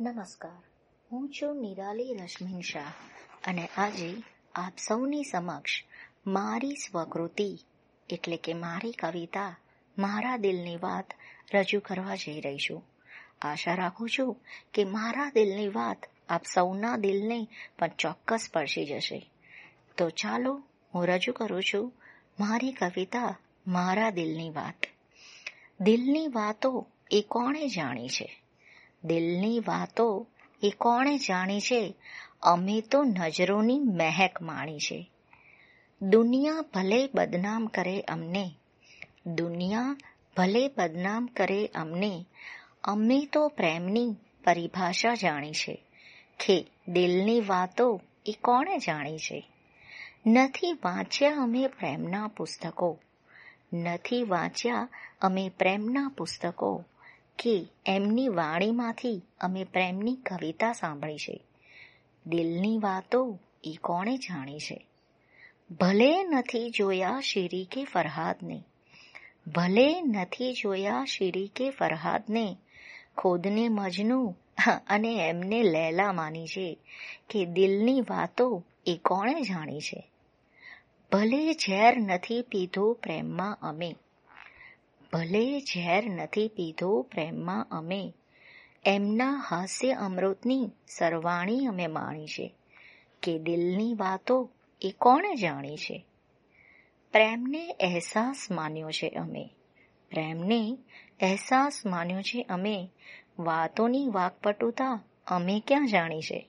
નમસ્કાર. હું છું નિરાલી રશ્મિન શાહ અને આજે આપ સૌની સમક્ષ મારી સ્વકૃતિ, એટલે કે મારી કવિતા, મારા દિલની વાત રજૂ કરવા જઈ રહી છું. આશા રાખું છું કે મારા દિલની વાત આપ સૌના દિલને પણ ચોક્કસ સ્પર્શી જશે. તો ચાલો હું રજૂ કરું છું મારી કવિતા, મારા દિલની વાત. દિલની વાતો એ કોણે જાણી છે? દિલની વાતો એ કોણે જાણી છે? અમે તો નજરોની મહેક માણી છે. દુનિયા ભલે બદનામ કરે અમને, દુનિયા ભલે બદનામ કરે અમને, અમે તો પ્રેમની પરિભાષા જાણી છે કે દિલની વાતો એ કોણે જાણી છે? નથી વાંચ્યા અમે પ્રેમના પુસ્તકો, નથી વાંચ્યા અમે પ્રેમના પુસ્તકો. કે એમની વાણીમાંથી અમે પ્રેમની કવિતા સાંભળી છે દિલની વાતો એ કોણે જાણી છે? ભલે નથી જોયા શિરી કે ફરહાદને, ભલે નથી જોયા શિરી કે ફરહાદને, ખોદને મજનુ અને એમને લેલા માની છે કે દિલની વાતો એ કોણે જાણી છે? ભલે ઝેર નથી પીધો પ્રેમમાં અમે ભલે ઝેર નથી પીધું પ્રેમમાં અમે, એમના હાસ્ય અમૃતની સરવાણી અમે માણી છે, કે દિલની વાતો એ કોણે જાણી છે? પ્રેમને અહેસાસ માન્યો છે અમે, પ્રેમને અહેસાસ માન્યો છે અમે, વાતોની વાકપટુતા અમે ક્યાં જાણી છે?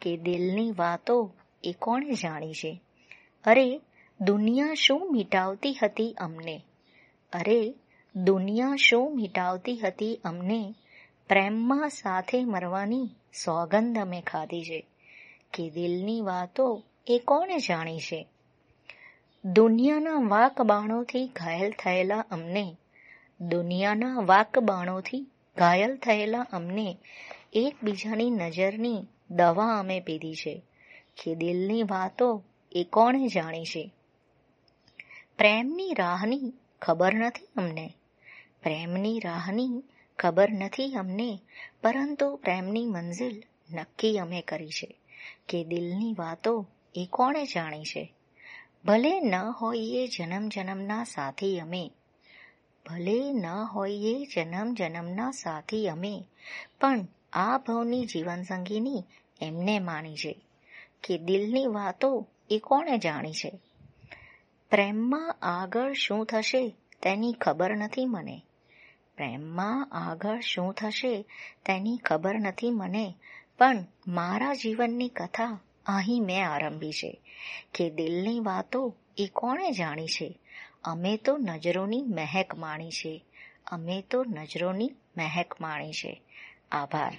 કે દિલની વાતો એ કોણે જાણી છે? અરે, દુનિયા શું મિટાવતી હતી અમને? અરે દુનિયા શું મિટાવતી હતી અમને? પ્રેમમાં સાથે મરવાની સોગંદ અમે ખાધી છે. કે દિલની વાતો એ કોણે જાણી છે? દુનિયાના વાક બાણોથી ઘાયલ થયેલા અમને, દુનિયાના વાક બાણોથી ઘાયલ થયેલા અમને એકબીજાની નજરની દવા અમે પીધી છે. કે દિલની વાતો એ કોણે જાણી છે? પ્રેમની રાહની ખબર નથી અમને. પ્રેમની રાહની ખબર નથી અમને, પરંતુ પ્રેમની મંઝિલ નક્કી અમે કરી છે કે દિલની વાતો એ કોણે જાણી છે. ભલે ન હોઈએ જન્મ જન્મના સાથી અમે, ભલે ન હોઈએ જન્મ જન્મના સાથી અમે, પણ આ ભવની જીવનસંગીની એમને માની છે કે દિલની વાતો એ કોણે જાણી છે. પ્રેમમાં આગળ શું થશે તેની ખબર નથી મને. પ્રેમમાં આગળ શું થશે તેની ખબર નથી મને, પણ મારા જીવનની કથા અહીં મેં આરંભી છે કે દિલની વાતો એ કોણે જાણી છે? અમે તો નજરોની મહેક માણી છે. અમે તો નજરોની મહેક માણી છે. આભાર.